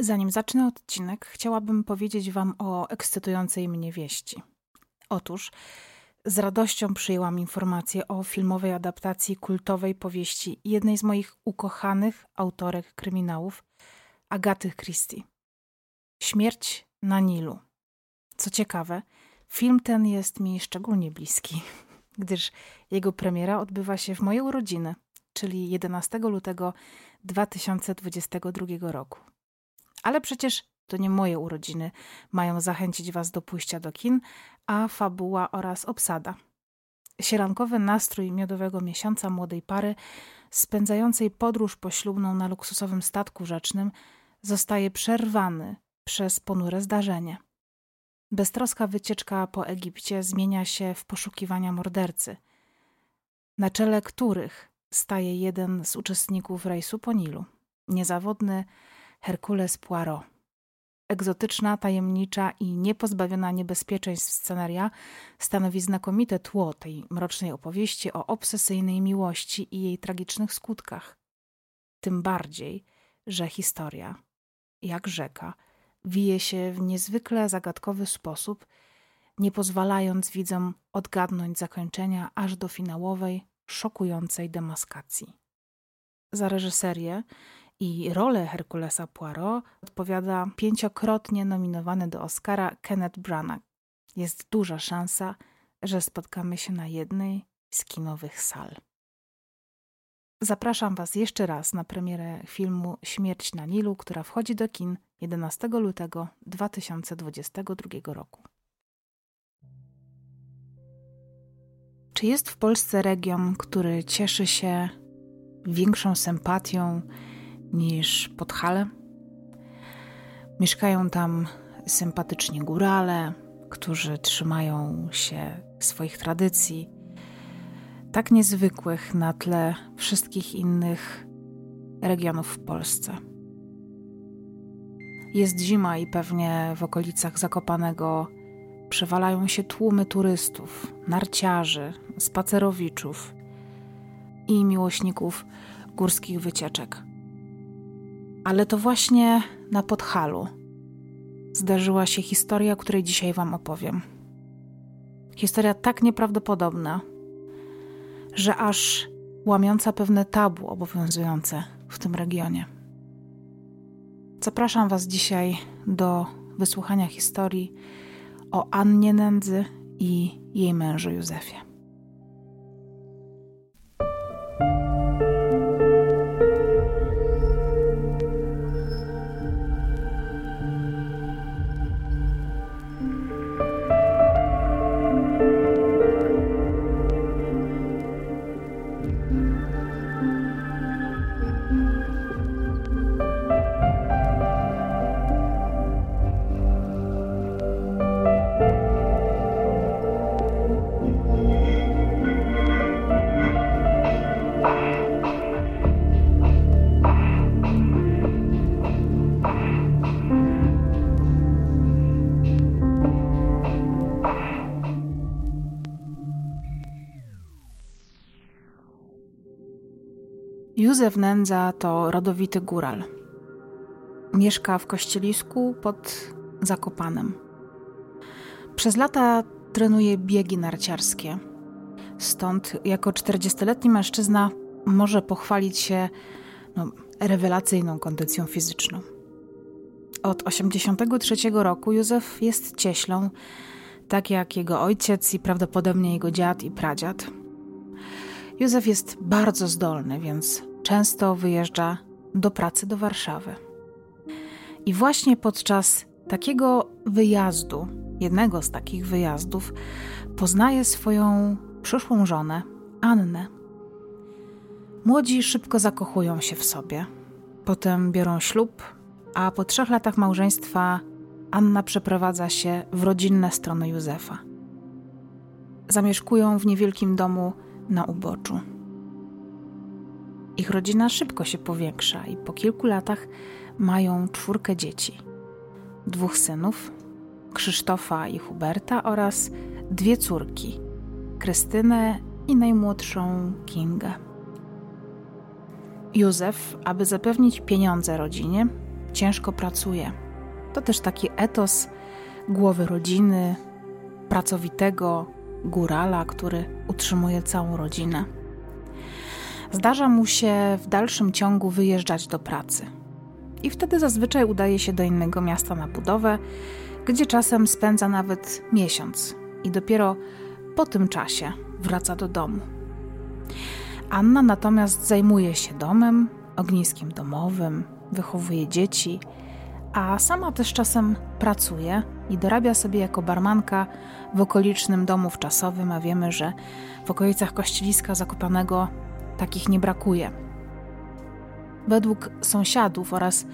Zanim zacznę odcinek, chciałabym powiedzieć Wam o ekscytującej mnie wieści. Otóż z radością przyjęłam informację o filmowej adaptacji kultowej powieści jednej z moich ukochanych autorek kryminałów, Agaty Christie. Śmierć na Nilu. Co ciekawe, film ten jest mi szczególnie bliski, gdyż jego premiera odbywa się w moje urodziny, czyli 11 lutego 2022 roku. Ale przecież to nie moje urodziny mają zachęcić Was do pójścia do kin, a fabuła oraz obsada. Sierankowy nastrój miodowego miesiąca młodej pary, spędzającej podróż poślubną na luksusowym statku rzecznym, zostaje przerwany przez ponure zdarzenie. Beztroska wycieczka po Egipcie zmienia się w poszukiwania mordercy, na czele których staje jeden z uczestników rejsu po Nilu, niezawodny Herkules Poirot. Egzotyczna, tajemnicza i niepozbawiona niebezpieczeństw scenaria stanowi znakomite tło tej mrocznej opowieści o obsesyjnej miłości i jej tragicznych skutkach. Tym bardziej, że historia, jak rzeka, wije się w niezwykle zagadkowy sposób, nie pozwalając widzom odgadnąć zakończenia aż do finałowej, szokującej demaskacji. Za reżyserię i rolę Herkulesa Poirot odpowiada pięciokrotnie nominowany do Oscara Kenneth Branagh. Jest duża szansa, że spotkamy się na jednej z kinowych sal. Zapraszam Was jeszcze raz na premierę filmu Śmierć na Nilu, która wchodzi do kin 11 lutego 2022 roku. Czy jest w Polsce region, który cieszy się większą sympatią niż Podhale. Mieszkają tam sympatyczni górale, którzy trzymają się swoich tradycji, tak niezwykłych na tle wszystkich innych regionów w Polsce. Jest zima i pewnie w okolicach Zakopanego przewalają się tłumy turystów, narciarzy, spacerowiczów i miłośników górskich wycieczek. Ale to właśnie na Podhalu zdarzyła się historia, której dzisiaj Wam opowiem. Historia tak nieprawdopodobna, że aż łamiąca pewne tabu obowiązujące w tym regionie. Zapraszam Was dzisiaj do wysłuchania historii o Annie Nędzy i jej mężu Józefie. Józef Nędza to rodowity góral. Mieszka w kościelisku pod Zakopanem. Przez lata trenuje biegi narciarskie. Stąd jako 40-letni mężczyzna może pochwalić się no, rewelacyjną kondycją fizyczną. Od 83 roku Józef jest cieślą, tak jak jego ojciec i prawdopodobnie jego dziad i pradziad. Józef jest bardzo zdolny, więc często wyjeżdża do pracy do Warszawy. I właśnie podczas takiego wyjazdu, jednego z takich wyjazdów, poznaje swoją przyszłą żonę, Annę. Młodzi szybko zakochują się w sobie, potem biorą ślub, a po trzech latach małżeństwa Anna przeprowadza się w rodzinne strony Józefa. Zamieszkują w niewielkim domu na uboczu. Ich rodzina szybko się powiększa i po kilku latach mają czwórkę dzieci: dwóch synów, Krzysztofa i Huberta oraz dwie córki: Krystynę i najmłodszą Kingę. Józef, aby zapewnić pieniądze rodzinie, ciężko pracuje. To też taki etos głowy rodziny, pracowitego górala, który utrzymuje całą rodzinę. Zdarza mu się w dalszym ciągu wyjeżdżać do pracy. I wtedy zazwyczaj udaje się do innego miasta na budowę, gdzie czasem spędza nawet miesiąc i dopiero po tym czasie wraca do domu. Anna natomiast zajmuje się domem, ogniskiem domowym, wychowuje dzieci, a sama też czasem pracuje i dorabia sobie jako barmanka w okolicznym domu wczasowym, a wiemy, że w okolicach Kościeliska Zakopanego takich nie brakuje. Według sąsiadów oraz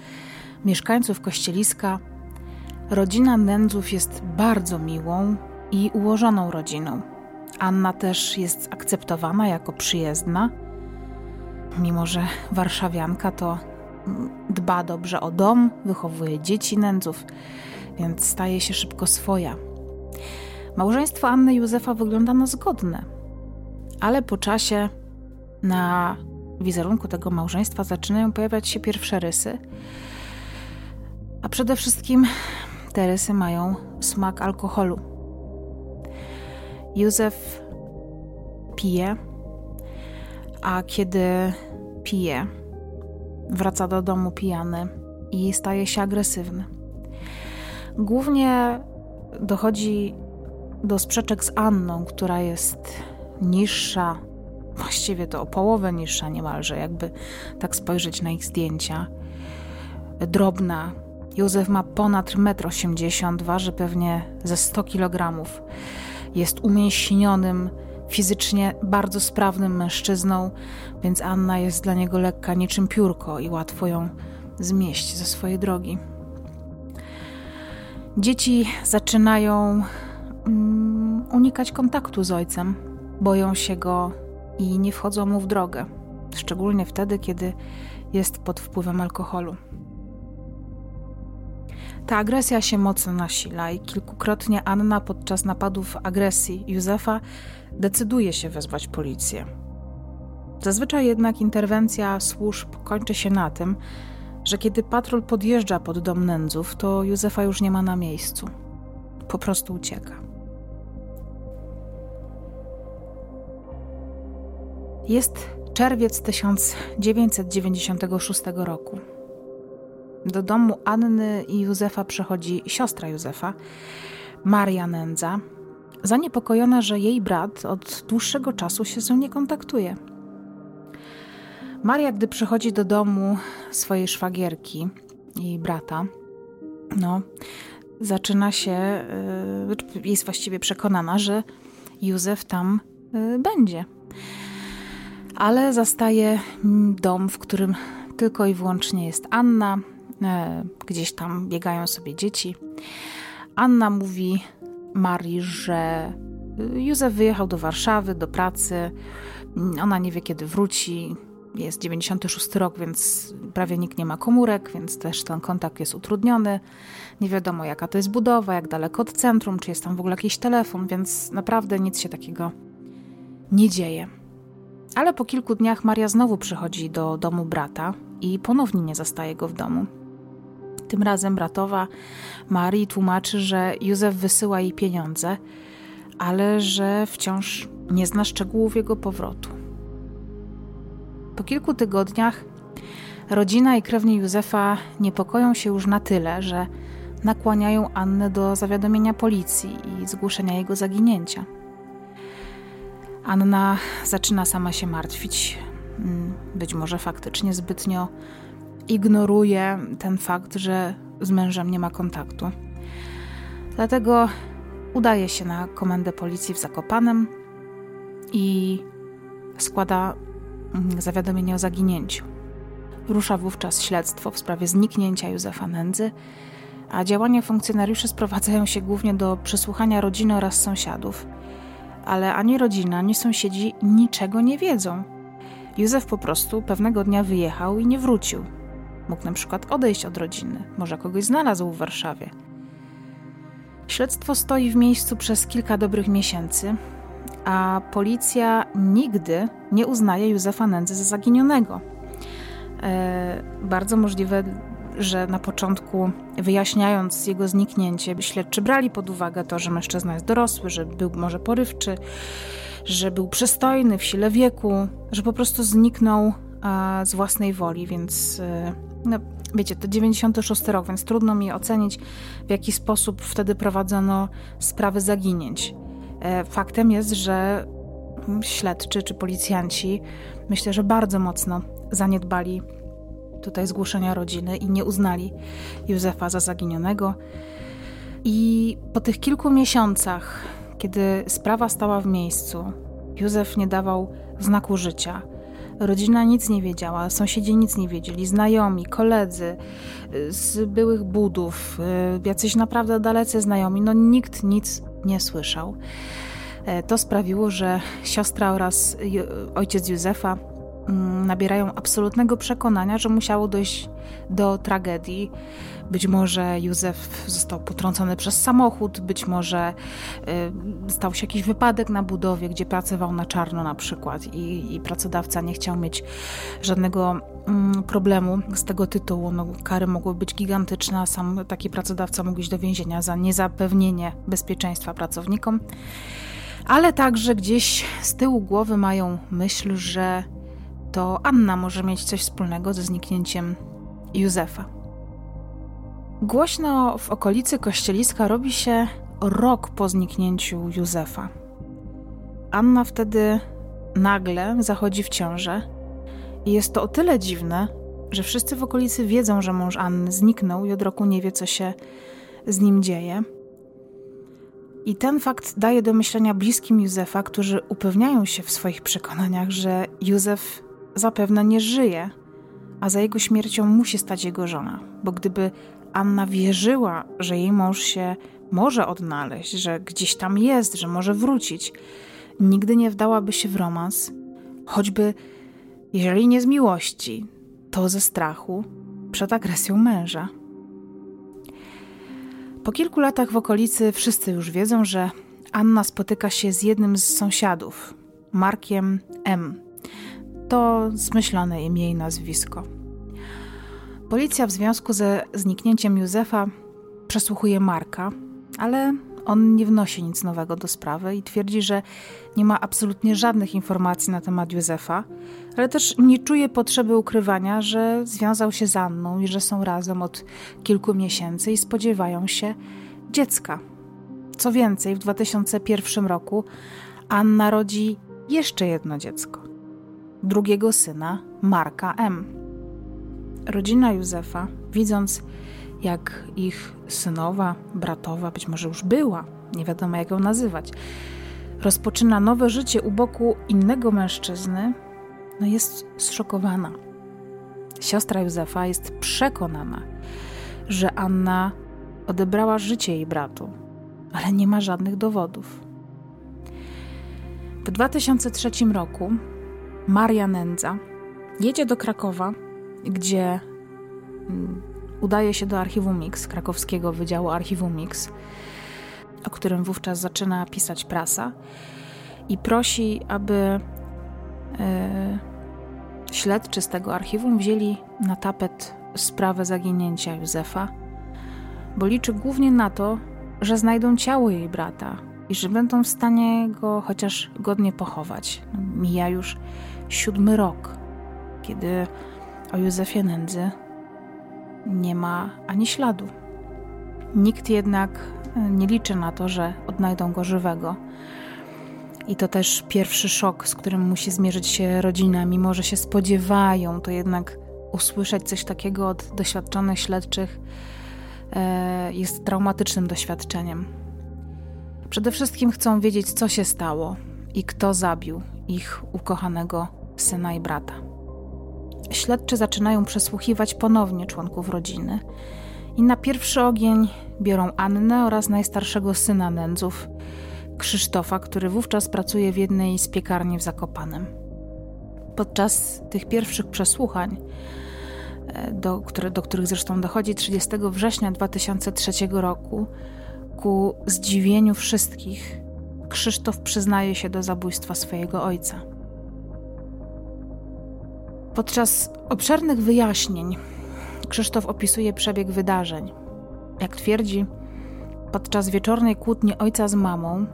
mieszkańców Kościeliska rodzina Nędzów jest bardzo miłą i ułożoną rodziną. Anna też jest akceptowana jako przyjezdna. Mimo, że warszawianka to dba dobrze o dom, wychowuje dzieci nędzów, więc staje się szybko swoja. Małżeństwo Anny i Józefa wygląda na zgodne, ale po czasie na wizerunku tego małżeństwa zaczynają pojawiać się pierwsze rysy. A przede wszystkim te rysy mają smak alkoholu. Józef pije, a kiedy pije, wraca do domu pijany i staje się agresywny. Głównie dochodzi do sprzeczek z Anną, która jest niższa, właściwie to o połowę niższa niemalże, jakby tak spojrzeć na ich zdjęcia. Drobna. Józef ma ponad 1,80 m, waży pewnie ze 100 kg. Jest umięśnionym, fizycznie bardzo sprawnym mężczyzną, więc Anna jest dla niego lekka niczym piórko i łatwo ją zmieść ze swojej drogi. Dzieci zaczynają um, unikać kontaktu z ojcem, boją się go i nie wchodzą mu w drogę, szczególnie wtedy, kiedy jest pod wpływem alkoholu. Ta agresja się mocno nasila i kilkukrotnie Anna podczas napadów agresji Józefa decyduje się wezwać policję. Zazwyczaj jednak interwencja służb kończy się na tym, że kiedy patrol podjeżdża pod dom nędzów, to Józefa już nie ma na miejscu. Po prostu ucieka. Jest czerwiec 1996 roku. Do domu Anny i Józefa przychodzi siostra Józefa, Maria Nędza, zaniepokojona, że jej brat od dłuższego czasu się z nią nie kontaktuje. Maria, gdy przychodzi do domu swojej szwagierki i brata, no, zaczyna się, yy, jest właściwie przekonana, że Józef tam yy, będzie. Ale zastaje dom, w którym tylko i wyłącznie jest Anna, yy, gdzieś tam biegają sobie dzieci. Anna mówi Marii, że Józef wyjechał do Warszawy, do pracy. Ona nie wie, kiedy wróci. Jest 96 rok, więc prawie nikt nie ma komórek, więc też ten kontakt jest utrudniony. Nie wiadomo, jaka to jest budowa, jak daleko od centrum, czy jest tam w ogóle jakiś telefon, więc naprawdę nic się takiego nie dzieje. Ale po kilku dniach Maria znowu przychodzi do domu brata i ponownie nie zastaje go w domu. Tym razem bratowa Marii tłumaczy, że Józef wysyła jej pieniądze, ale że wciąż nie zna szczegółów jego powrotu. Po kilku tygodniach rodzina i krewni Józefa niepokoją się już na tyle, że nakłaniają Annę do zawiadomienia policji i zgłoszenia jego zaginięcia. Anna zaczyna sama się martwić, mm, być może faktycznie zbytnio ignoruje ten fakt, że z mężem nie ma kontaktu. Dlatego udaje się na komendę policji w Zakopanem i składa mm, zawiadomienie o zaginięciu. Rusza wówczas śledztwo w sprawie zniknięcia Józefa Nędzy, a działania funkcjonariuszy sprowadzają się głównie do przesłuchania rodziny oraz sąsiadów. Ale ani rodzina, ani sąsiedzi niczego nie wiedzą. Józef po prostu pewnego dnia wyjechał i nie wrócił. Mógł na przykład odejść od rodziny, może kogoś znalazł w Warszawie. Śledztwo stoi w miejscu przez kilka dobrych miesięcy, a policja nigdy nie uznaje Józefa Nędzy za zaginionego. E, bardzo możliwe że na początku, wyjaśniając jego zniknięcie, śledczy brali pod uwagę to, że mężczyzna jest dorosły, że był może porywczy, że był przystojny w sile wieku, że po prostu zniknął z własnej woli, więc e, no, wiecie, to 96 rok, więc trudno mi ocenić, w jaki sposób wtedy prowadzono sprawy zaginięć. E, faktem jest, że śledczy czy policjanci myślę, że bardzo mocno zaniedbali tutaj zgłoszenia rodziny i nie uznali Józefa za zaginionego. I po tych kilku miesiącach, kiedy sprawa stała w miejscu, Józef nie dawał znaku życia. Rodzina nic nie wiedziała, sąsiedzi nic nie wiedzieli, znajomi, koledzy z byłych budów, y, jacyś naprawdę dalecy znajomi, no nikt nic nie słyszał. E, to sprawiło, że siostra oraz ojciec Józefa nabierają absolutnego przekonania, że musiało dojść do tragedii. Być może Józef został potrącony przez samochód, być może y, stał się jakiś wypadek na budowie, gdzie pracował na czarno na przykład i, i pracodawca nie chciał mieć żadnego mm, problemu z tego tytułu. No, kary mogły być gigantyczne, a sam taki pracodawca mógł iść do więzienia za niezapewnienie bezpieczeństwa pracownikom ale także gdzieś z tyłu głowy mają myśl, że to Anna może mieć coś wspólnego ze zniknięciem Józefa. Głośno w okolicy kościeliska robi się rok po zniknięciu Józefa. Anna wtedy nagle zachodzi w ciążę i jest to o tyle dziwne, że wszyscy w okolicy wiedzą, że mąż Anny zniknął i od roku nie wie, co się z nim dzieje. I ten fakt daje do myślenia bliskim Józefa, którzy upewniają się w swoich przekonaniach, że Józef zapewne nie żyje, a za jego śmiercią musi stać jego żona. Bo gdyby Anna wierzyła, że jej mąż się może odnaleźć, że gdzieś tam jest, że może wrócić, nigdy nie wdałaby się w romans, choćby, jeżeli nie z miłości, to ze strachu przed agresją męża. Po kilku latach w okolicy wszyscy już wiedzą, że Anna spotyka się z jednym z sąsiadów, Markiem M. To zmyślone im jej nazwisko. Policja w związku ze zniknięciem Józefa przesłuchuje Marka, ale on nie wnosi nic nowego do sprawy i twierdzi, że nie ma absolutnie żadnych informacji na temat Józefa, ale też nie czuje potrzeby ukrywania, że związał się z Anną i że są razem od kilku miesięcy i spodziewają się dziecka. Co więcej, w 2001 roku Anna rodzi jeszcze jedno dziecko drugiego syna, Marka M. Rodzina Józefa, widząc jak ich synowa, bratowa, być może już była, nie wiadomo jak ją nazywać, rozpoczyna nowe życie u boku innego mężczyzny, no jest zszokowana. Siostra Józefa jest przekonana, że Anna odebrała życie jej bratu, ale nie ma żadnych dowodów. W 2003 roku Maria Nędza jedzie do Krakowa, gdzie mm, udaje się do archiwum Mix, krakowskiego Wydziału Archiwum Mix, o którym wówczas zaczyna pisać prasa i prosi, aby e, śledczy z tego archiwum wzięli na tapet sprawę zaginięcia Józefa, bo liczy głównie na to, że znajdą ciało jej brata i że będą w stanie go chociaż godnie pochować. Mija już siódmy rok, kiedy o Józefie Nędzy nie ma ani śladu. Nikt jednak nie liczy na to, że odnajdą go żywego. I to też pierwszy szok, z którym musi zmierzyć się rodzina, mimo że się spodziewają, to jednak usłyszeć coś takiego od doświadczonych śledczych e, jest traumatycznym doświadczeniem. Przede wszystkim chcą wiedzieć, co się stało i kto zabił ich ukochanego syna i brata. Śledczy zaczynają przesłuchiwać ponownie członków rodziny i na pierwszy ogień biorą Annę oraz najstarszego syna nędzów, Krzysztofa, który wówczas pracuje w jednej z piekarni w Zakopanem. Podczas tych pierwszych przesłuchań, e, do, które, do których zresztą dochodzi 30 września 2003 roku, ku zdziwieniu wszystkich, Krzysztof przyznaje się do zabójstwa swojego ojca. Podczas obszernych wyjaśnień Krzysztof opisuje przebieg wydarzeń. Jak twierdzi, podczas wieczornej kłótni ojca z mamą,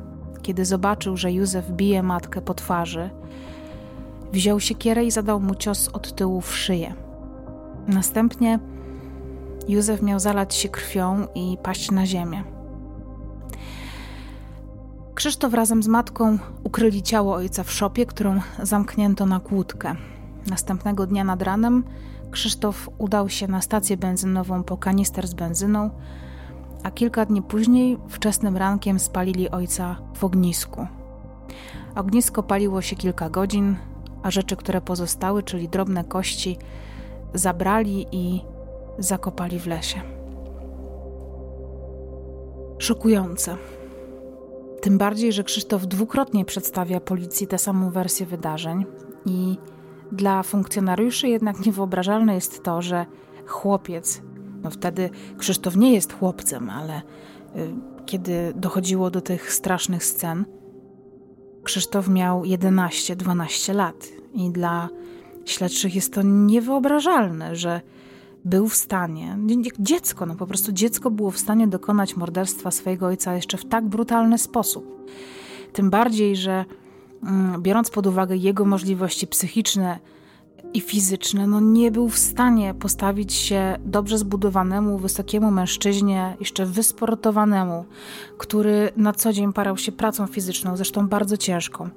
kiedy zobaczył, że Józef bije matkę po twarzy, wziął siekierę i zadał mu cios od tyłu w szyję. Następnie Józef miał zalać się krwią i paść na ziemię. Krzysztof razem z matką ukryli ciało ojca w szopie, którą zamknięto na kłódkę. Następnego dnia nad ranem Krzysztof udał się na stację benzynową po kanister z benzyną, a kilka dni później, wczesnym rankiem, spalili ojca w ognisku. Ognisko paliło się kilka godzin, a rzeczy, które pozostały, czyli drobne kości, zabrali i zakopali w lesie. Szokujące. Tym bardziej, że Krzysztof dwukrotnie przedstawia policji tę samą wersję wydarzeń i dla funkcjonariuszy jednak niewyobrażalne jest to, że chłopiec, no wtedy Krzysztof nie jest chłopcem, ale y, kiedy dochodziło do tych strasznych scen, Krzysztof miał 11-12 lat i dla śledczych jest to niewyobrażalne, że był w stanie, dziecko, no po prostu dziecko było w stanie dokonać morderstwa swojego ojca jeszcze w tak brutalny sposób. Tym bardziej, że mm, biorąc pod uwagę jego możliwości psychiczne i fizyczne, no nie był w stanie postawić się dobrze zbudowanemu, wysokiemu mężczyźnie, jeszcze wysportowanemu, który na co dzień parał się pracą fizyczną, zresztą bardzo ciężką.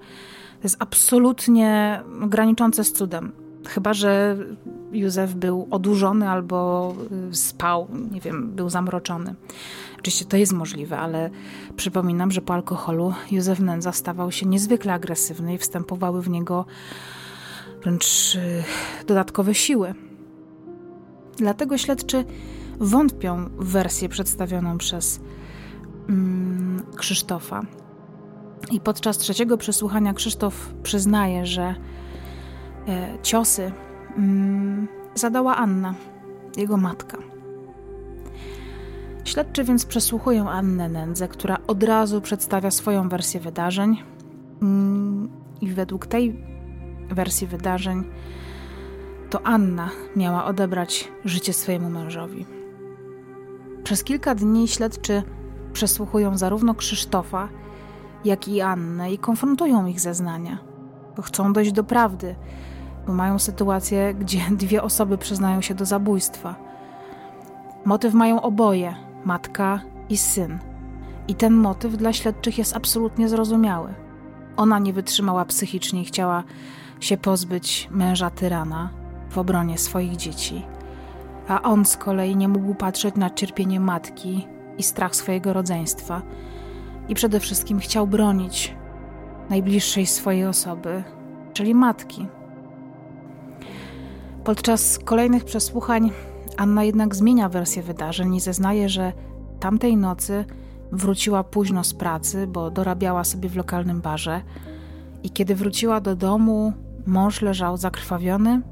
To jest absolutnie graniczące z cudem. Chyba, że Józef był odurzony albo y, spał, nie wiem, był zamroczony. Oczywiście to jest możliwe, ale przypominam, że po alkoholu Józef Nędza stawał się niezwykle agresywny i wstępowały w niego wręcz y, dodatkowe siły. Dlatego śledczy wątpią w wersję przedstawioną przez mm, Krzysztofa. I podczas trzeciego przesłuchania Krzysztof przyznaje, że ciosy mm, zadała Anna, jego matka. Śledczy więc przesłuchują Annę Nędzę, która od razu przedstawia swoją wersję wydarzeń. Mm, I według tej wersji wydarzeń to Anna miała odebrać życie swojemu mężowi. Przez kilka dni śledczy przesłuchują zarówno Krzysztofa, jak i Annę i konfrontują ich zeznania, chcą dojść do prawdy, mają sytuację, gdzie dwie osoby przyznają się do zabójstwa. Motyw mają oboje matka i syn. I ten motyw dla śledczych jest absolutnie zrozumiały. Ona nie wytrzymała psychicznie i chciała się pozbyć męża tyrana w obronie swoich dzieci, a on z kolei nie mógł patrzeć na cierpienie matki i strach swojego rodzeństwa i przede wszystkim chciał bronić najbliższej swojej osoby, czyli matki. Podczas kolejnych przesłuchań Anna jednak zmienia wersję wydarzeń i zeznaje, że tamtej nocy wróciła późno z pracy, bo dorabiała sobie w lokalnym barze. I kiedy wróciła do domu, mąż leżał zakrwawiony,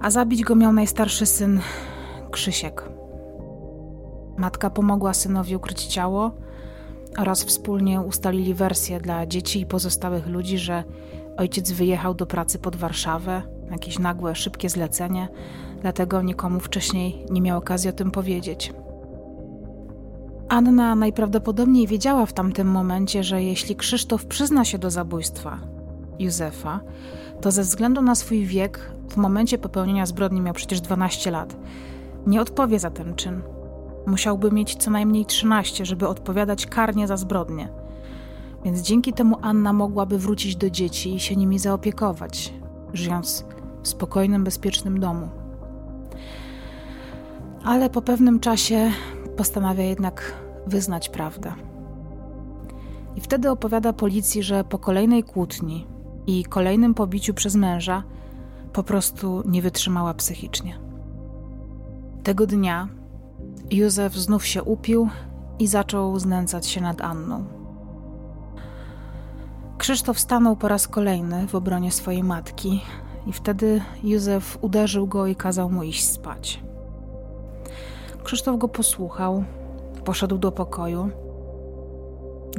a zabić go miał najstarszy syn Krzysiek. Matka pomogła synowi ukryć ciało oraz wspólnie ustalili wersję dla dzieci i pozostałych ludzi, że ojciec wyjechał do pracy pod Warszawę, jakieś nagłe, szybkie zlecenie, dlatego nikomu wcześniej nie miał okazji o tym powiedzieć. Anna najprawdopodobniej wiedziała w tamtym momencie, że jeśli Krzysztof przyzna się do zabójstwa Józefa, to ze względu na swój wiek, w momencie popełnienia zbrodni miał przecież 12 lat, nie odpowie za ten czyn. Musiałby mieć co najmniej 13, żeby odpowiadać karnie za zbrodnię. Więc dzięki temu Anna mogłaby wrócić do dzieci i się nimi zaopiekować, żyjąc w spokojnym, bezpiecznym domu. Ale po pewnym czasie postanawia jednak wyznać prawdę. I wtedy opowiada policji, że po kolejnej kłótni i kolejnym pobiciu przez męża po prostu nie wytrzymała psychicznie. Tego dnia Józef znów się upił i zaczął znęcać się nad Anną. Krzysztof stanął po raz kolejny w obronie swojej matki, i wtedy Józef uderzył go i kazał mu iść spać. Krzysztof go posłuchał, poszedł do pokoju.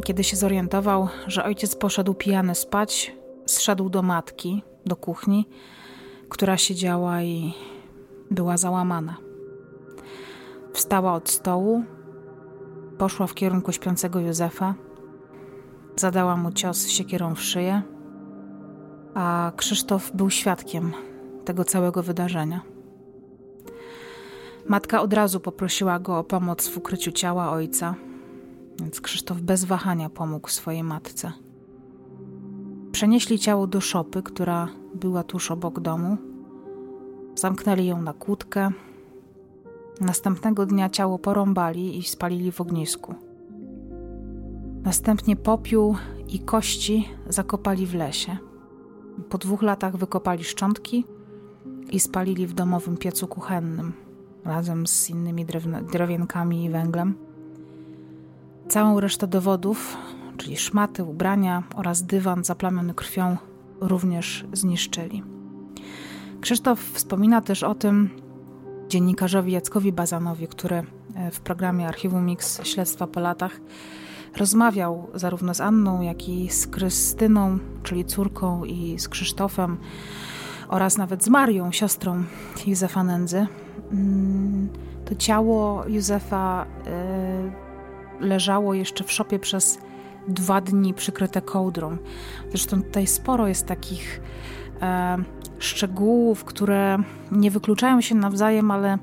Kiedy się zorientował, że ojciec poszedł pijany spać, zszedł do matki, do kuchni, która siedziała i była załamana. Wstała od stołu, poszła w kierunku śpiącego Józefa, zadała mu cios siekierą w szyję, a Krzysztof był świadkiem tego całego wydarzenia. Matka od razu poprosiła go o pomoc w ukryciu ciała ojca, więc Krzysztof bez wahania pomógł swojej matce. Przenieśli ciało do szopy, która była tuż obok domu. Zamknęli ją na kłódkę. Następnego dnia ciało porąbali i spalili w ognisku. Następnie popiół i kości zakopali w lesie. Po dwóch latach wykopali szczątki i spalili w domowym piecu kuchennym razem z innymi drewienkami i węglem. Całą resztę dowodów, czyli szmaty, ubrania oraz dywan zaplamiony krwią, również zniszczyli. Krzysztof wspomina też o tym dziennikarzowi Jackowi Bazanowi, który e, w programie Archiwum Mix Śledztwa po latach rozmawiał zarówno z Anną, jak i z Krystyną, czyli córką, i z Krzysztofem oraz nawet z Marią, siostrą Józefa Nędzy. Mm, to ciało Józefa e, leżało jeszcze w szopie przez dwa dni przykryte kołdrą. Zresztą tutaj sporo jest takich e, szczegółów, które nie wykluczają się nawzajem, ale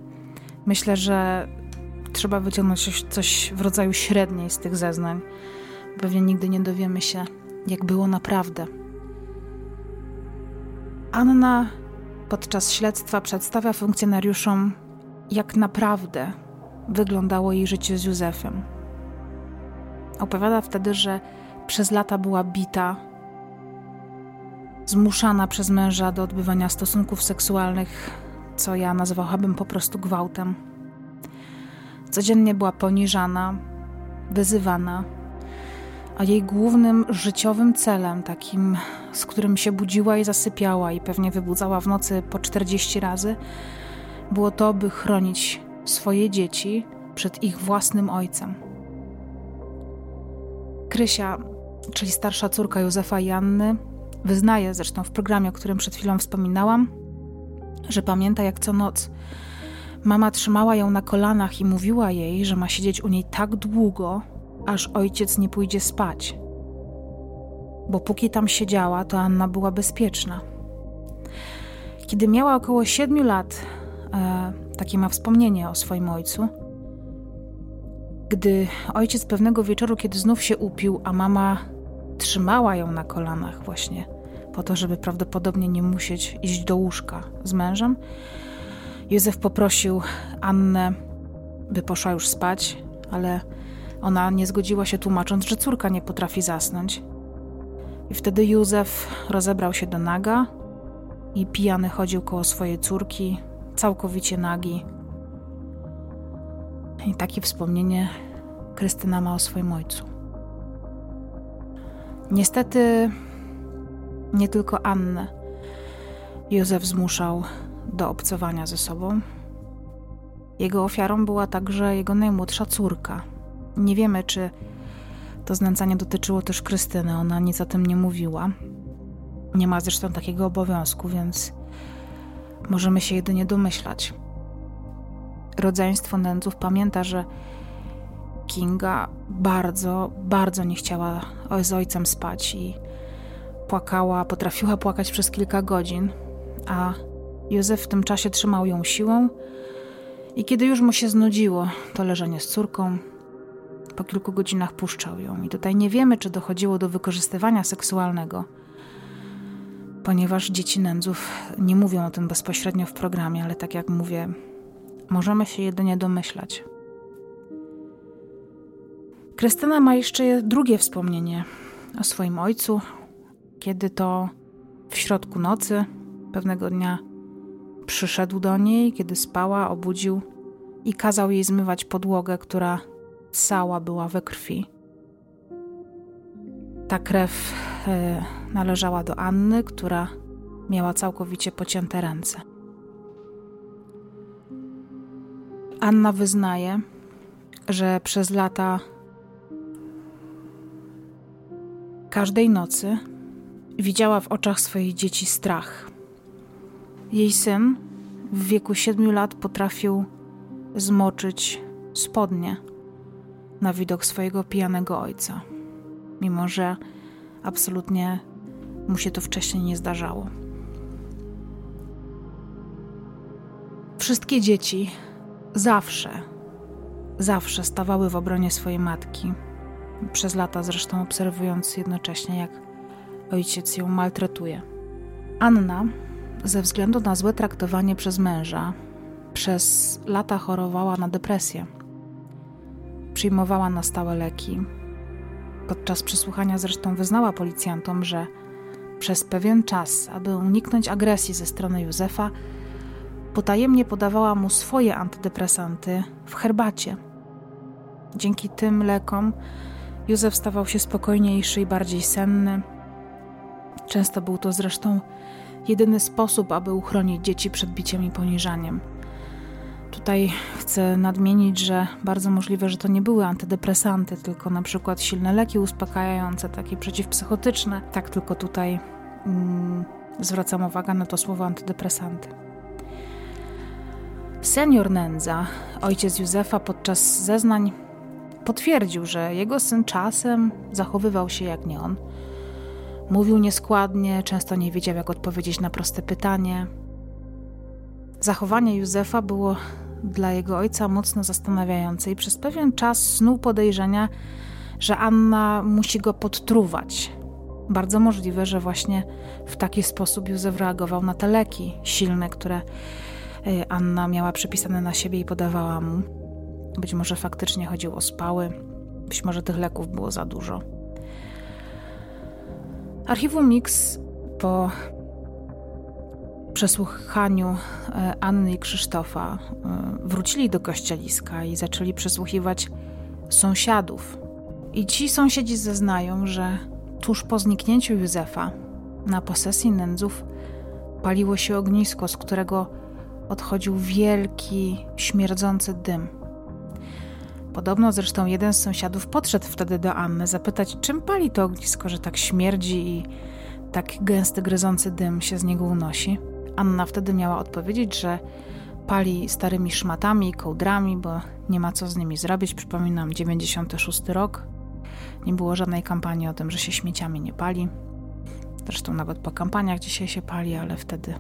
myślę, że trzeba wyciągnąć coś, w rodzaju średniej z tych zeznań. Pewnie nigdy nie dowiemy się, jak było naprawdę. Anna podczas śledztwa przedstawia funkcjonariuszom, jak naprawdę wyglądało jej życie z Józefem. Opowiada wtedy, że przez lata była bita, zmuszana przez męża do odbywania stosunków seksualnych, co ja nazwałabym po prostu gwałtem. Codziennie była poniżana, wyzywana, a jej głównym życiowym celem, takim, z którym się budziła i zasypiała i pewnie wybudzała w nocy po 40 razy, było to, by chronić swoje dzieci przed ich własnym ojcem. Krysia, czyli starsza córka Józefa i Anny, wyznaje zresztą w programie, o którym przed chwilą wspominałam, że pamięta jak co noc mama trzymała ją na kolanach i mówiła jej, że ma siedzieć u niej tak długo, aż ojciec nie pójdzie spać. Bo póki tam siedziała, to Anna była bezpieczna. Kiedy miała około siedmiu lat, e, takie ma wspomnienie o swoim ojcu, gdy ojciec pewnego wieczoru, kiedy znów się upił, a mama trzymała ją na kolanach właśnie, po to, żeby prawdopodobnie nie musieć iść do łóżka z mężem, Józef poprosił Annę, by poszła już spać, ale ona nie zgodziła się, tłumacząc, że córka nie potrafi zasnąć. I wtedy Józef rozebrał się do naga i pijany chodził koło swojej córki, całkowicie nagi. I takie wspomnienie Krystyna ma o swoim ojcu. Niestety nie tylko Annę Józef zmuszał do obcowania ze sobą. Jego ofiarą była także jego najmłodsza córka. Nie wiemy, czy to znęcanie dotyczyło też Krystyny, ona nic o tym nie mówiła. Nie ma zresztą takiego obowiązku, więc możemy się jedynie domyślać. Rodzeństwo nędzów pamięta, że Kinga bardzo, bardzo nie chciała z ojcem spać i płakała, potrafiła płakać przez kilka godzin, a Józef w tym czasie trzymał ją siłą i kiedy już mu się znudziło to leżenie z córką, po kilku godzinach puszczał ją. I tutaj nie wiemy, czy dochodziło do wykorzystywania seksualnego, ponieważ dzieci nędzów nie mówią o tym bezpośrednio w programie, ale tak jak mówię, możemy się jedynie domyślać. Krystyna ma jeszcze drugie wspomnienie o swoim ojcu, kiedy to w środku nocy pewnego dnia przyszedł do niej, kiedy spała, obudził i kazał jej zmywać podłogę, która cała była we krwi. Ta krew e, należała do Anny, która miała całkowicie pocięte ręce. Anna wyznaje, że przez lata każdej nocy widziała w oczach swoich dzieci strach. Jej syn w wieku siedmiu lat potrafił zmoczyć spodnie na widok swojego pijanego ojca, mimo że absolutnie mu się to wcześniej nie zdarzało. Wszystkie dzieci zawsze, zawsze stawały w obronie swojej matki, przez lata zresztą obserwując jednocześnie, jak ojciec ją maltretuje. Anna, ze względu na złe traktowanie przez męża, przez lata chorowała na depresję. Przyjmowała na stałe leki. Podczas przesłuchania zresztą wyznała policjantom, że przez pewien czas, aby uniknąć agresji ze strony Józefa, potajemnie podawała mu swoje antydepresanty w herbacie. Dzięki tym lekom Józef stawał się spokojniejszy i bardziej senny. Często był to zresztą jedyny sposób, aby uchronić dzieci przed biciem i poniżaniem. Tutaj chcę nadmienić, że bardzo możliwe, że to nie były antydepresanty, tylko na przykład silne leki uspokajające, takie przeciwpsychotyczne. Tak tylko tutaj mm, zwracam uwagę na to słowo antydepresanty. Senior Nędza, ojciec Józefa, podczas zeznań potwierdził, że jego syn czasem zachowywał się jak nie on. Mówił nieskładnie, często nie wiedział, jak odpowiedzieć na proste pytanie. Zachowanie Józefa było dla jego ojca mocno zastanawiające i przez pewien czas snuł podejrzenia, że Anna musi go podtruwać. Bardzo możliwe, że właśnie w taki sposób Józef reagował na te leki silne, które y, Anna miała przepisane na siebie i podawała mu. Być może faktycznie chodziło o spały, być może tych leków było za dużo. Archiwum Mix po przesłuchaniu e, Anny i Krzysztofa e, wrócili do kościeliska i zaczęli przesłuchiwać sąsiadów. I ci sąsiedzi zeznają, że tuż po zniknięciu Józefa na posesji nędzów paliło się ognisko, z którego odchodził wielki, śmierdzący dym. Podobno zresztą jeden z sąsiadów podszedł wtedy do Anny zapytać, czym pali to ognisko, że tak śmierdzi i tak gęsty, gryzący dym się z niego unosi. Anna wtedy miała odpowiedzieć, że pali starymi szmatami, kołdrami, bo nie ma co z nimi zrobić. Przypominam, 96 rok. Nie było żadnej kampanii o tym, że się śmieciami nie pali. Zresztą nawet po kampaniach dzisiaj się pali, ale wtedy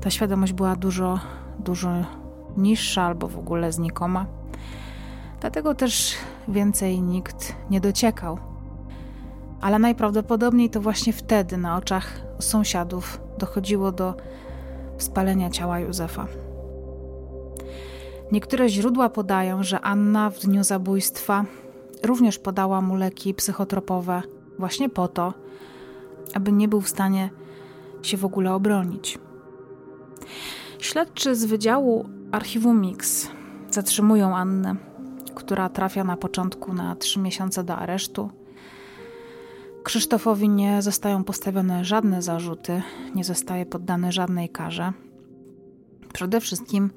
ta świadomość była dużo, dużo niższa albo w ogóle znikoma. Dlatego też więcej nikt nie dociekał. Ale najprawdopodobniej to właśnie wtedy na oczach sąsiadów dochodziło do spalenia ciała Józefa. Niektóre źródła podają, że Anna w dniu zabójstwa również podała mu leki psychotropowe właśnie po to, aby nie był w stanie się w ogóle obronić. Śledczy z Wydziału Archiwum Mix zatrzymują Annę, która trafia na początku na trzy miesiące do aresztu. Krzysztofowi nie zostają postawione żadne zarzuty, nie zostaje poddany żadnej karze. Przede wszystkim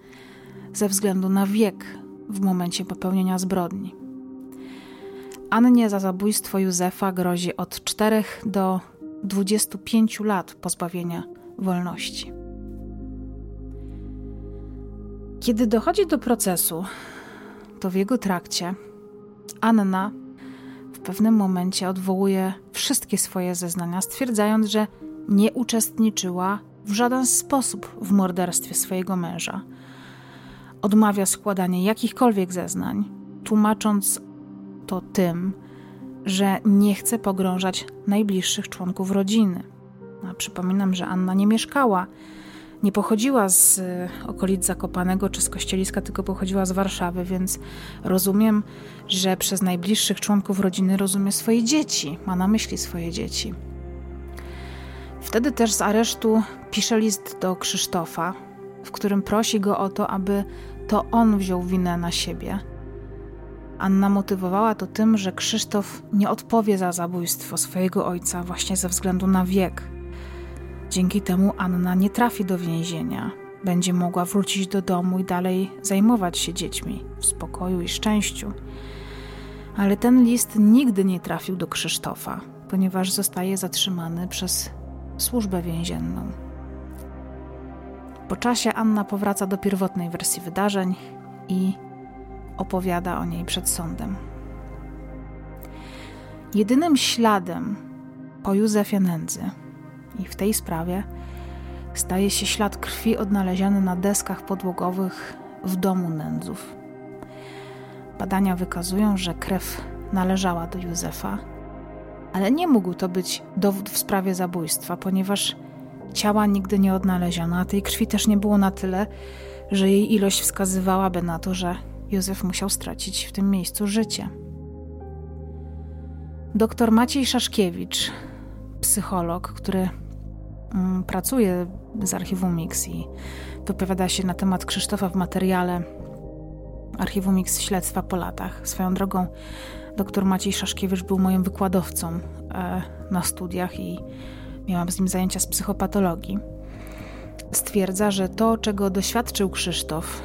ze względu na wiek w momencie popełnienia zbrodni. Annie za zabójstwo Józefa grozi od 4 do 25 lat pozbawienia wolności. Kiedy dochodzi do procesu, to w jego trakcie Anna w pewnym momencie odwołuje wszystkie swoje zeznania, stwierdzając, że nie uczestniczyła w żaden sposób w morderstwie swojego męża. Odmawia składania jakichkolwiek zeznań, tłumacząc to tym, że nie chce pogrążać najbliższych członków rodziny. A przypominam, że Anna nie mieszkała nie pochodziła z e, okolic Zakopanego czy z Kościeliska, tylko pochodziła z Warszawy, więc rozumiem, że przez najbliższych członków rodziny rozumie swoje dzieci, ma na myśli swoje dzieci. Wtedy też z aresztu pisze list do Krzysztofa, w którym prosi go o to, aby to on wziął winę na siebie. Anna motywowała to tym, że Krzysztof nie odpowie za zabójstwo swojego ojca właśnie ze względu na wiek, Dzięki temu Anna nie trafi do więzienia. Będzie mogła wrócić do domu i dalej zajmować się dziećmi w spokoju i szczęściu. Ale ten list nigdy nie trafił do Krzysztofa, ponieważ zostaje zatrzymany przez służbę więzienną. Po czasie Anna powraca do pierwotnej wersji wydarzeń i opowiada o niej przed sądem. Jedynym śladem po Józefie Nędzy i w tej sprawie staje się ślad krwi odnaleziony na deskach podłogowych w domu Nędzów. Badania wykazują, że krew należała do Józefa, ale nie mógł to być dowód w sprawie zabójstwa, ponieważ ciała nigdy nie odnaleziono, a tej krwi też nie było na tyle, że jej ilość wskazywałaby na to, że Józef musiał stracić w tym miejscu życie. Doktor Maciej Szaszkiewicz, psycholog, który pracuje z archiwum Mix i wypowiada się na temat Krzysztofa w materiale Archiwum Mix Śledztwa po latach. Swoją drogą dr Maciej Szaszkiewicz był moim wykładowcą e, na studiach i miałam z nim zajęcia z psychopatologii. Stwierdza, że to, czego doświadczył Krzysztof,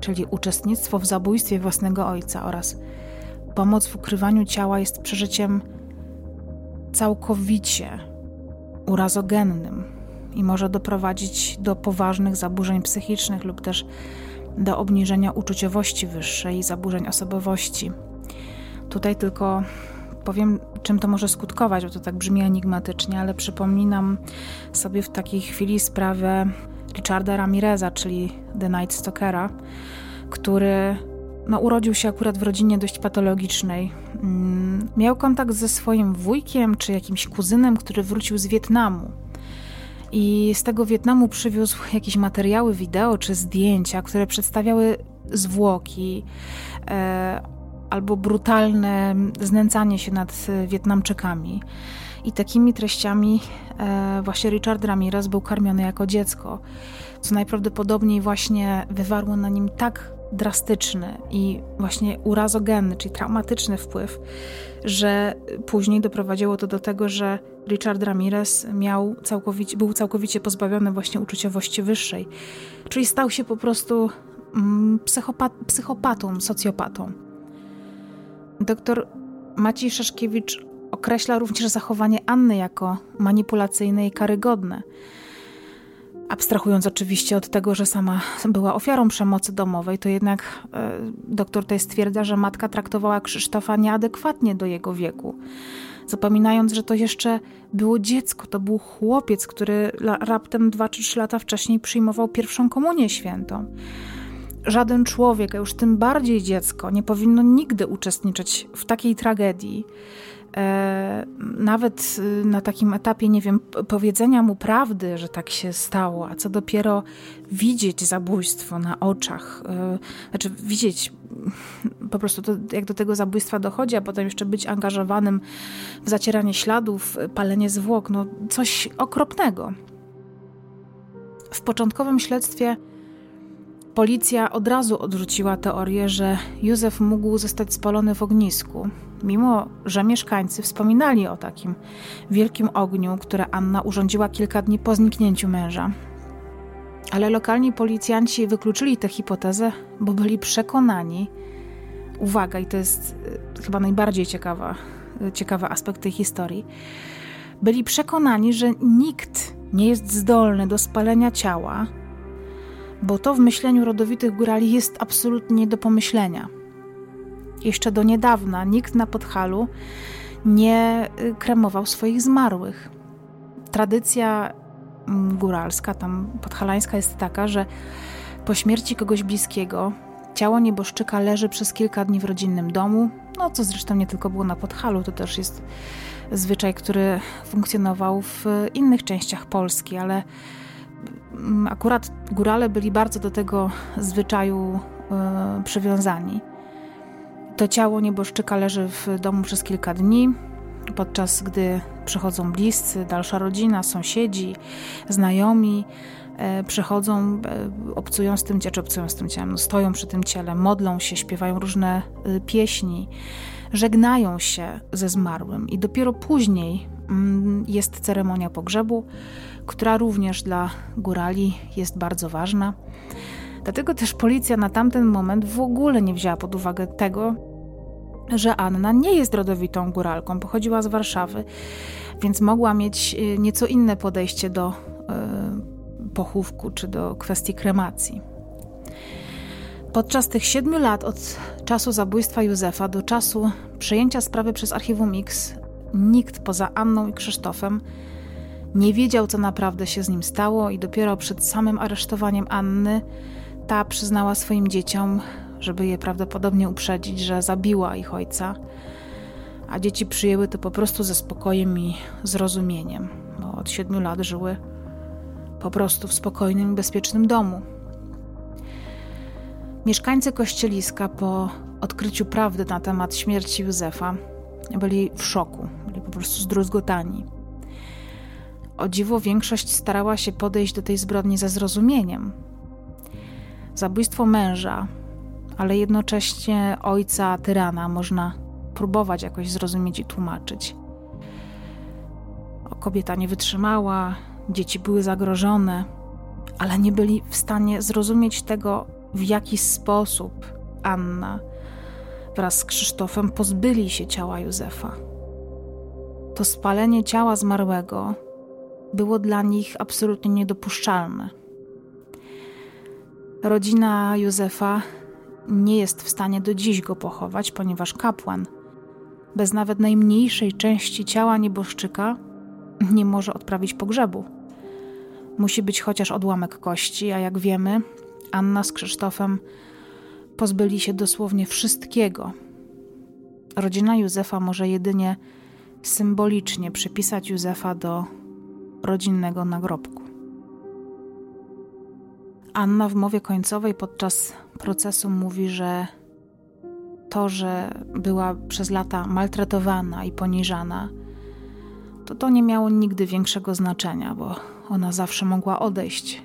czyli uczestnictwo w zabójstwie własnego ojca oraz pomoc w ukrywaniu ciała, jest przeżyciem całkowicie urazogennym i może doprowadzić do poważnych zaburzeń psychicznych lub też do obniżenia uczuciowości wyższej i zaburzeń osobowości. Tutaj tylko powiem, czym to może skutkować, bo to tak brzmi enigmatycznie, ale przypominam sobie w takiej chwili sprawę Richarda Ramireza, czyli The Night Stalkera, który no, urodził się akurat w rodzinie dość patologicznej. Mm, miał kontakt ze swoim wujkiem czy jakimś kuzynem, który wrócił z Wietnamu. I z tego Wietnamu przywiózł jakieś materiały wideo czy zdjęcia, które przedstawiały zwłoki e, albo brutalne znęcanie się nad Wietnamczykami. I takimi treściami e, właśnie Richard Ramirez był karmiony jako dziecko, co najprawdopodobniej właśnie wywarło na nim tak drastyczny i właśnie urazogenny, czyli traumatyczny wpływ, że później doprowadziło to do tego, że Richard Ramirez miał całkowicie, był całkowicie pozbawiony właśnie uczuciowości wyższej, czyli stał się po prostu mm, psychopat, psychopatą, socjopatą. Doktor Maciej Szaszkiewicz określa również zachowanie Anny jako manipulacyjne i karygodne – Abstrahując oczywiście od tego, że sama była ofiarą przemocy domowej, to jednak e, doktor tutaj stwierdza, że matka traktowała Krzysztofa nieadekwatnie do jego wieku. Zapominając, że to jeszcze było dziecko, to był chłopiec, który raptem 2 czy 3 lata wcześniej przyjmował pierwszą komunię świętą. Żaden człowiek, a już tym bardziej dziecko, nie powinno nigdy uczestniczyć w takiej tragedii nawet y, na takim etapie, nie wiem, powiedzenia mu prawdy, że tak się stało, a co dopiero widzieć zabójstwo na oczach, e, znaczy widzieć po prostu to, jak do tego zabójstwa dochodzi, a potem jeszcze być angażowanym w zacieranie śladów, palenie zwłok, no coś okropnego. W początkowym śledztwie Policja od razu odrzuciła teorię, że Józef mógł zostać spalony w ognisku, mimo że mieszkańcy wspominali o takim wielkim ogniu, które Anna urządziła kilka dni po zniknięciu męża. Ale lokalni policjanci wykluczyli tę hipotezę, bo byli przekonani, uwaga, i to jest e, chyba najbardziej ciekawa, e, ciekawy aspekt tej historii, byli przekonani, że nikt nie jest zdolny do spalenia ciała, bo to w myśleniu rodowitych górali jest absolutnie nie do pomyślenia. Jeszcze do niedawna nikt na Podhalu nie y, kremował swoich zmarłych. Tradycja mm, góralska, tam podhalańska jest taka, że po śmierci kogoś bliskiego ciało nieboszczyka leży przez kilka dni w rodzinnym domu, no co zresztą nie tylko było na Podhalu, to też jest zwyczaj, który funkcjonował w innych częściach Polski, ale akurat górale byli bardzo do tego zwyczaju y, przywiązani. To ciało nieboszczyka leży w domu przez kilka dni, podczas gdy przychodzą bliscy, dalsza rodzina, sąsiedzi, znajomi, e, przychodzą, e, obcują z tym, czy obcują z tym ciałem, no, stoją przy tym ciele, modlą się, śpiewają różne pieśni, żegnają się ze zmarłym i dopiero później mm, jest ceremonia pogrzebu, która również dla górali jest bardzo ważna. Dlatego też policja na tamten moment w ogóle nie wzięła pod uwagę tego, że Anna nie jest rodowitą góralką, pochodziła z Warszawy, więc mogła mieć y, nieco inne podejście do y, pochówku czy do kwestii kremacji. Podczas tych siedmiu lat od czasu zabójstwa Józefa do czasu przejęcia sprawy przez archiwum X nikt poza Anną i Krzysztofem nie wiedział, co naprawdę się z nim stało, i dopiero przed samym aresztowaniem Anny ta przyznała swoim dzieciom, żeby je prawdopodobnie uprzedzić, że zabiła ich ojca, a dzieci przyjęły to po prostu ze spokojem i zrozumieniem, bo od siedmiu lat żyły po prostu w spokojnym i bezpiecznym domu. Mieszkańcy Kościeliska po odkryciu prawdy na temat śmierci Józefa byli w szoku, byli po prostu zdruzgotani. O dziwo większość starała się podejść do tej zbrodni ze zrozumieniem. Zabójstwo męża, ale jednocześnie ojca tyrana można próbować jakoś zrozumieć i tłumaczyć. Kobieta nie wytrzymała, dzieci były zagrożone, ale nie byli w stanie zrozumieć tego, w jaki sposób Anna wraz z Krzysztofem pozbyli się ciała Józefa. To spalenie ciała zmarłego było dla nich absolutnie niedopuszczalne. Rodzina Józefa nie jest w stanie do dziś go pochować, ponieważ kapłan, bez nawet najmniejszej części ciała nieboszczyka, nie może odprawić pogrzebu. Musi być chociaż odłamek kości, a jak wiemy, Anna z Krzysztofem pozbyli się dosłownie wszystkiego. Rodzina Józefa może jedynie symbolicznie przypisać Józefa do rodzinnego nagrobku. Anna w mowie końcowej podczas procesu mówi, że to, że była przez lata maltretowana i poniżana, to to nie miało nigdy większego znaczenia, bo ona zawsze mogła odejść.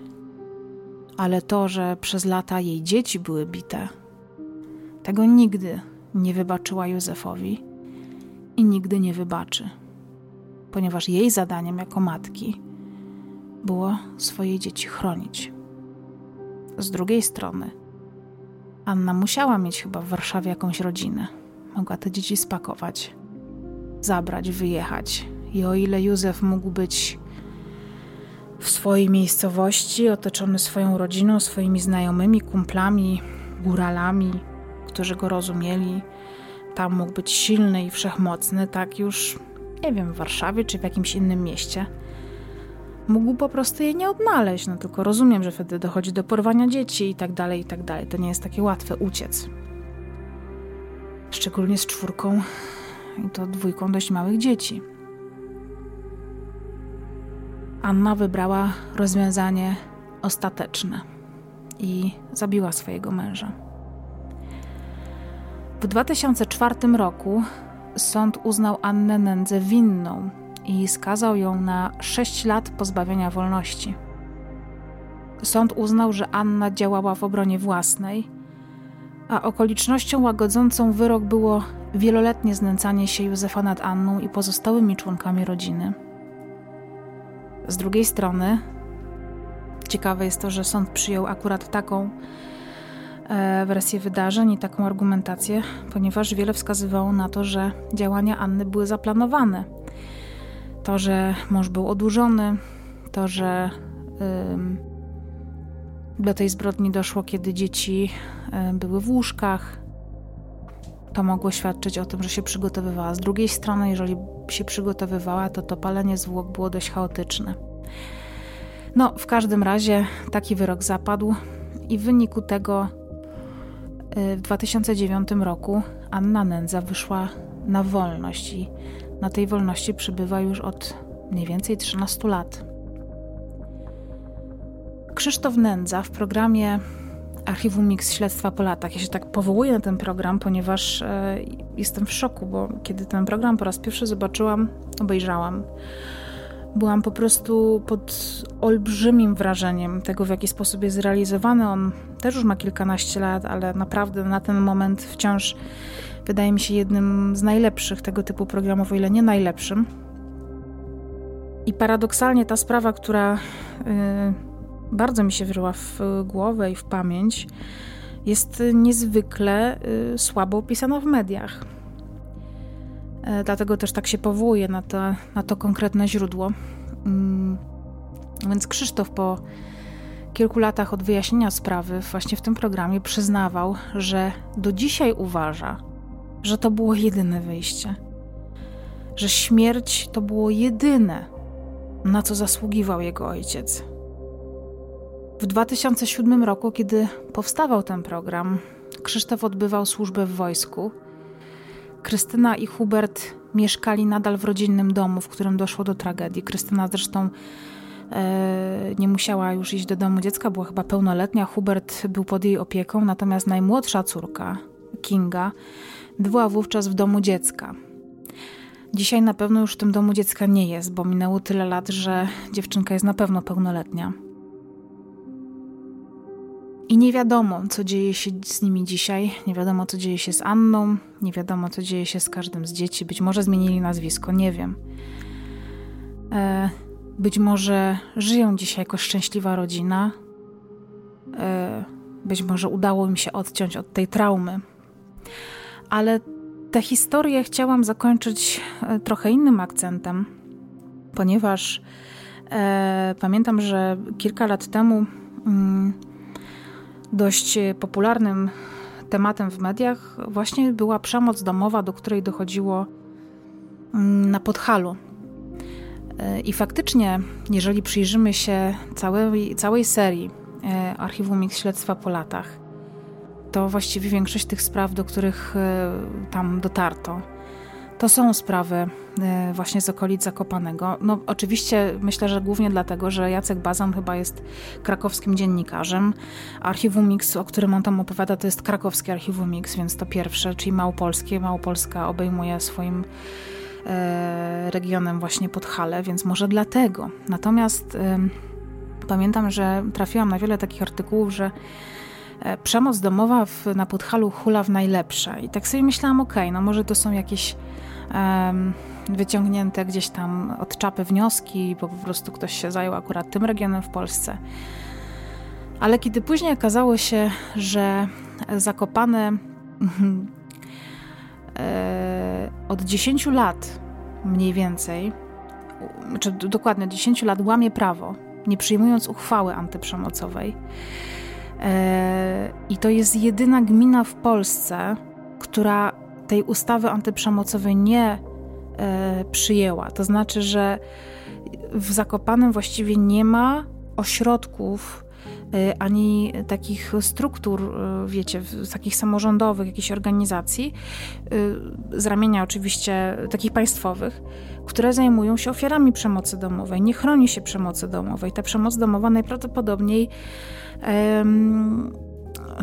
Ale to, że przez lata jej dzieci były bite, tego nigdy nie wybaczyła Józefowi i nigdy nie wybaczy, ponieważ jej zadaniem jako matki było swoje dzieci chronić. Z drugiej strony, Anna musiała mieć chyba w Warszawie jakąś rodzinę. Mogła te dzieci spakować, zabrać, wyjechać. I o ile Józef mógł być w swojej miejscowości, otoczony swoją rodziną, swoimi znajomymi, kumplami, góralami, którzy go rozumieli, tam mógł być silny i wszechmocny, tak już, nie wiem, w Warszawie czy w jakimś innym mieście – mógł po prostu jej nie odnaleźć. No tylko rozumiem, że wtedy dochodzi do porwania dzieci i tak dalej, i tak dalej. To nie jest takie łatwe uciec. Szczególnie z czwórką i to dwójką dość małych dzieci. Anna wybrała rozwiązanie ostateczne i zabiła swojego męża. W 2004 roku sąd uznał Annę Nędzę winną i skazał ją na 6 lat pozbawienia wolności. Sąd uznał, że Anna działała w obronie własnej, a okolicznością łagodzącą wyrok było wieloletnie znęcanie się Józefa nad Anną i pozostałymi członkami rodziny. Z drugiej strony, ciekawe jest to, że sąd przyjął akurat taką wersję wydarzeń i taką argumentację, ponieważ wiele wskazywało na to, że działania Anny były zaplanowane to, że mąż był odurzony, to, że do tej zbrodni doszło, kiedy dzieci y, były w łóżkach, to mogło świadczyć o tym, że się przygotowywała. Z drugiej strony, jeżeli się przygotowywała, to to palenie zwłok było dość chaotyczne. No, w każdym razie taki wyrok zapadł i w wyniku tego w 2009 roku Anna Nędza wyszła na wolność i na tej wolności przybywa już od mniej więcej 13 lat. Krzysztof Nędza w programie Archiwum Mix Śledztwa po latach. Ja się tak powołuję na ten program, ponieważ e, jestem w szoku, bo kiedy ten program po raz pierwszy zobaczyłam, obejrzałam, byłam po prostu pod olbrzymim wrażeniem tego, w jaki sposób jest zrealizowany. On też już ma kilkanaście lat, ale naprawdę na ten moment wciąż wydaje mi się jednym z najlepszych tego typu programów, o ile nie najlepszym. I paradoksalnie ta sprawa, która y, bardzo mi się wryła w głowę i w pamięć, jest niezwykle y, słabo opisana w mediach. Y, dlatego też tak się powołuję na na to konkretne źródło. Mm, więc Krzysztof po kilku latach od wyjaśnienia sprawy, właśnie w tym programie, przyznawał, że do dzisiaj uważa, że to było jedyne wyjście. Że śmierć to było jedyne, na co zasługiwał jego ojciec. W 2007 roku, kiedy powstawał ten program, Krzysztof odbywał służbę w wojsku. Krystyna i Hubert mieszkali nadal w rodzinnym domu, w którym doszło do tragedii. Krystyna zresztą e, nie musiała już iść do domu dziecka, była chyba pełnoletnia. Hubert był pod jej opieką, natomiast najmłodsza córka, Kinga, była wówczas w domu dziecka. Dzisiaj na pewno już w tym domu dziecka nie jest, bo minęło tyle lat, że dziewczynka jest na pewno pełnoletnia. I nie wiadomo, co dzieje się z nimi dzisiaj, nie wiadomo, co dzieje się z Anną, nie wiadomo, co dzieje się z każdym z dzieci. Być może zmienili nazwisko, nie wiem. E, być może żyją dzisiaj jako szczęśliwa rodzina. E, być może udało im się odciąć od tej traumy. Ale tę historię chciałam zakończyć e, trochę innym akcentem, ponieważ e, pamiętam, że kilka lat temu. Mm, dość popularnym tematem w mediach właśnie była przemoc domowa, do której dochodziło mm, na Podhalu. E, I faktycznie, jeżeli przyjrzymy się całej, całej serii e, Archiwum Mix Śledztwa po latach, to właściwie większość tych spraw, do których e, tam dotarto, to są sprawy e, właśnie z okolic Zakopanego. No oczywiście myślę, że głównie dlatego, że Jacek Bazan chyba jest krakowskim dziennikarzem. Archiwum Mix, o którym on tam opowiada, to jest krakowskie Archiwum Mix, więc to pierwsze, czyli Małopolskie. Małopolska obejmuje swoim e, regionem właśnie Podhale, więc może dlatego. Natomiast e, pamiętam, że trafiłam na wiele takich artykułów, że przemoc domowa w, na Podhalu hula w najlepsze. I tak sobie myślałam, okej, okay, no może to są jakieś wyciągnięte gdzieś tam od czapy wnioski, bo po prostu ktoś się zajął akurat tym regionem w Polsce. Ale kiedy później okazało się, że Zakopane e, od 10 lat mniej więcej, czy dokładnie 10 lat łamie prawo, nie przyjmując uchwały antyprzemocowej. E, I to jest jedyna gmina w Polsce, która tej ustawy antyprzemocowej nie e, przyjęła. To znaczy, że w Zakopanem właściwie nie ma ośrodków e, ani takich struktur, e, wiecie, takich samorządowych, jakichś organizacji, z ramienia oczywiście takich państwowych, które zajmują się ofiarami przemocy domowej. Nie chroni się przemocy domowej. Ta przemoc domowa najprawdopodobniej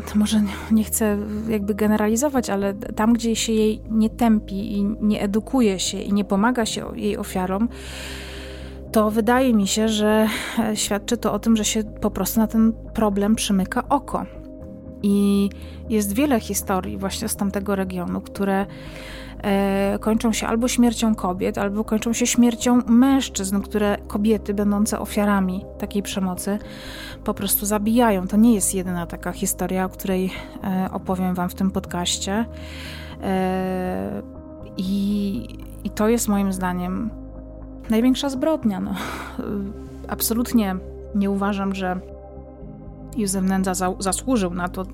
to może nie chcę jakby generalizować, ale tam, gdzie się jej nie tępi i nie edukuje się i nie pomaga się jej ofiarom, to wydaje mi się, że świadczy to o tym, że się po prostu na ten problem przymyka oko. I jest wiele historii właśnie z tamtego regionu, które e, kończą się albo śmiercią kobiet, albo kończą się śmiercią mężczyzn, które kobiety będące ofiarami takiej przemocy po prostu zabijają. To nie jest jedyna taka historia, o której e, opowiem Wam w tym podcaście. E, I, I to jest moim zdaniem największa zbrodnia. No. Absolutnie nie uważam, że Józef Nędza za, zasłużył na to,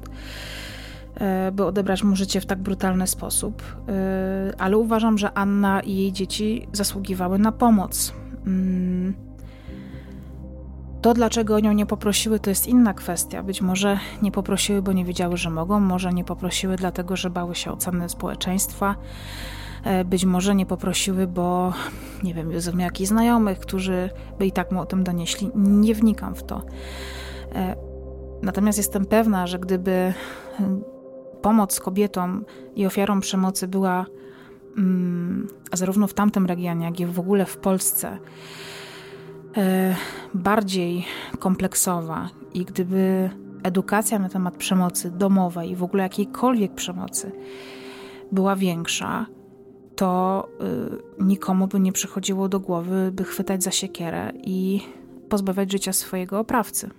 e, by odebrać mu życie w tak brutalny sposób. Ale uważam, że Anna i jej dzieci zasługiwały na pomoc. To, dlaczego o nią nie poprosiły, to jest inna kwestia. Być może nie poprosiły, bo nie wiedziały, że mogą, może nie poprosiły, dlatego że bały się oceny społeczeństwa. E, być może nie poprosiły, bo nie wiem, Józef miał jakichś znajomych, którzy by i tak mu o tym donieśli. Nie wnikam w to. E, natomiast jestem pewna, że gdyby pomoc kobietom i ofiarom przemocy była mm, zarówno w tamtym regionie, jak i w ogóle w Polsce, bardziej kompleksowa i gdyby edukacja na temat przemocy domowej i w ogóle jakiejkolwiek przemocy była większa, to y, nikomu by nie przychodziło do głowy, by chwytać za siekierę i pozbawiać życia swojego oprawcy.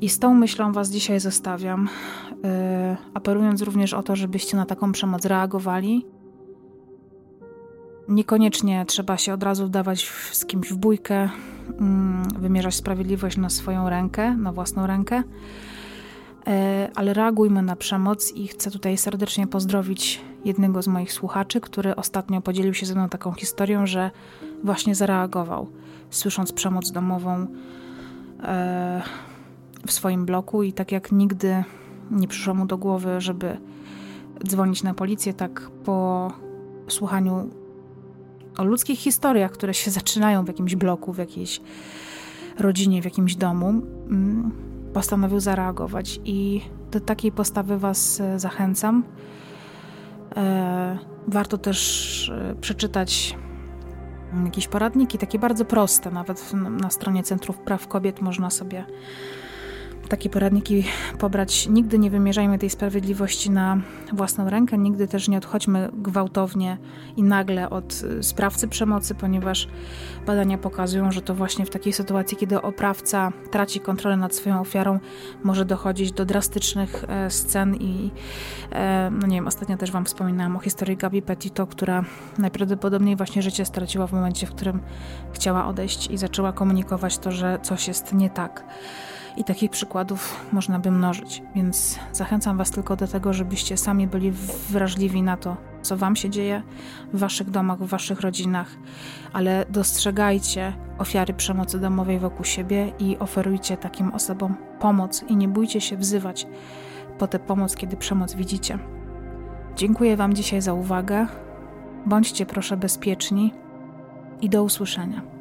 I z tą myślą Was dzisiaj zostawiam, y, apelując również o to, żebyście na taką przemoc reagowali Niekoniecznie trzeba się od razu wdawać z kimś w bójkę, mm, wymierzać sprawiedliwość na swoją rękę, na własną rękę, e, ale reagujmy na przemoc i chcę tutaj serdecznie pozdrowić jednego z moich słuchaczy, który ostatnio podzielił się ze mną taką historią, że właśnie zareagował, słysząc przemoc domową e, w swoim bloku i tak jak nigdy nie przyszło mu do głowy, żeby dzwonić na policję, tak po słuchaniu o ludzkich historiach, które się zaczynają w jakimś bloku, w jakiejś rodzinie, w jakimś domu, mm, postanowił zareagować. I do takiej postawy Was e, zachęcam. E, warto też e, przeczytać jakieś poradniki, takie bardzo proste, nawet na stronie Centrów Praw Kobiet można sobie takie poradniki pobrać. Nigdy nie wymierzajmy tej sprawiedliwości na własną rękę, nigdy też nie odchodźmy gwałtownie i nagle od y, sprawcy przemocy, ponieważ badania pokazują, że to właśnie w takiej sytuacji, kiedy oprawca traci kontrolę nad swoją ofiarą, może dochodzić do drastycznych e, scen i e, no nie wiem, ostatnio też Wam wspominałam o historii Gabi Petito, która najprawdopodobniej właśnie życie straciła w momencie, w którym chciała odejść i zaczęła komunikować to, że coś jest nie tak. I takich przykładów można by mnożyć, więc zachęcam Was tylko do tego, żebyście sami byli wrażliwi na to, co Wam się dzieje w Waszych domach, w Waszych rodzinach, ale dostrzegajcie ofiary przemocy domowej wokół siebie i oferujcie takim osobom pomoc i nie bójcie się wzywać po tę pomoc, kiedy przemoc widzicie. Dziękuję Wam dzisiaj za uwagę. Bądźcie proszę bezpieczni i do usłyszenia.